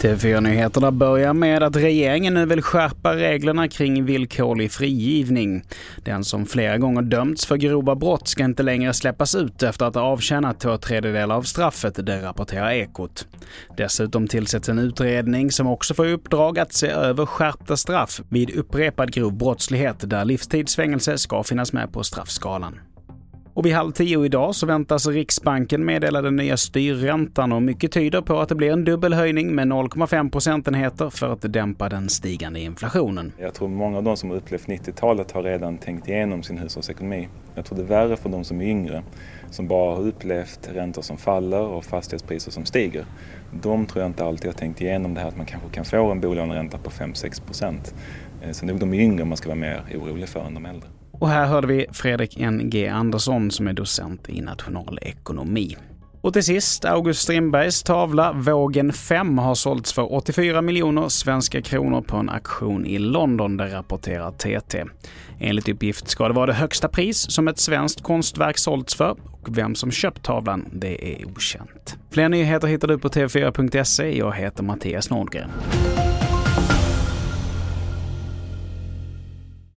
TV4-nyheterna börjar med att regeringen nu vill skärpa reglerna kring villkorlig frigivning. Den som flera gånger dömts för grova brott ska inte längre släppas ut efter att ha avtjänat två tredjedelar av straffet, det rapporterar Ekot. Dessutom tillsätts en utredning som också får i uppdrag att se över skärpta straff vid upprepad grov brottslighet där livstidsfängelse ska finnas med på straffskalan. Och vid halv tio idag så väntas Riksbanken meddela den nya styrräntan och mycket tyder på att det blir en dubbel höjning med 0,5 procentenheter för att dämpa den stigande inflationen. Jag tror många av de som upplevt 90-talet har redan tänkt igenom sin hushållsekonomi. Jag tror det är värre för de som är yngre, som bara har upplevt räntor som faller och fastighetspriser som stiger. De tror jag inte alltid har tänkt igenom det här att man kanske kan få en bolåneränta på 5-6 procent. Eh, så det de yngre man ska vara mer orolig för än de äldre. Och här hörde vi Fredrik N.G. Andersson som är docent i nationalekonomi. Och till sist, August Strindbergs tavla Vågen 5 har sålts för 84 miljoner svenska kronor på en auktion i London, det rapporterar TT. Enligt uppgift ska det vara det högsta pris som ett svenskt konstverk sålts för och vem som köpt tavlan, det är okänt. Fler nyheter hittar du på tv4.se. Jag heter Mattias Nordgren.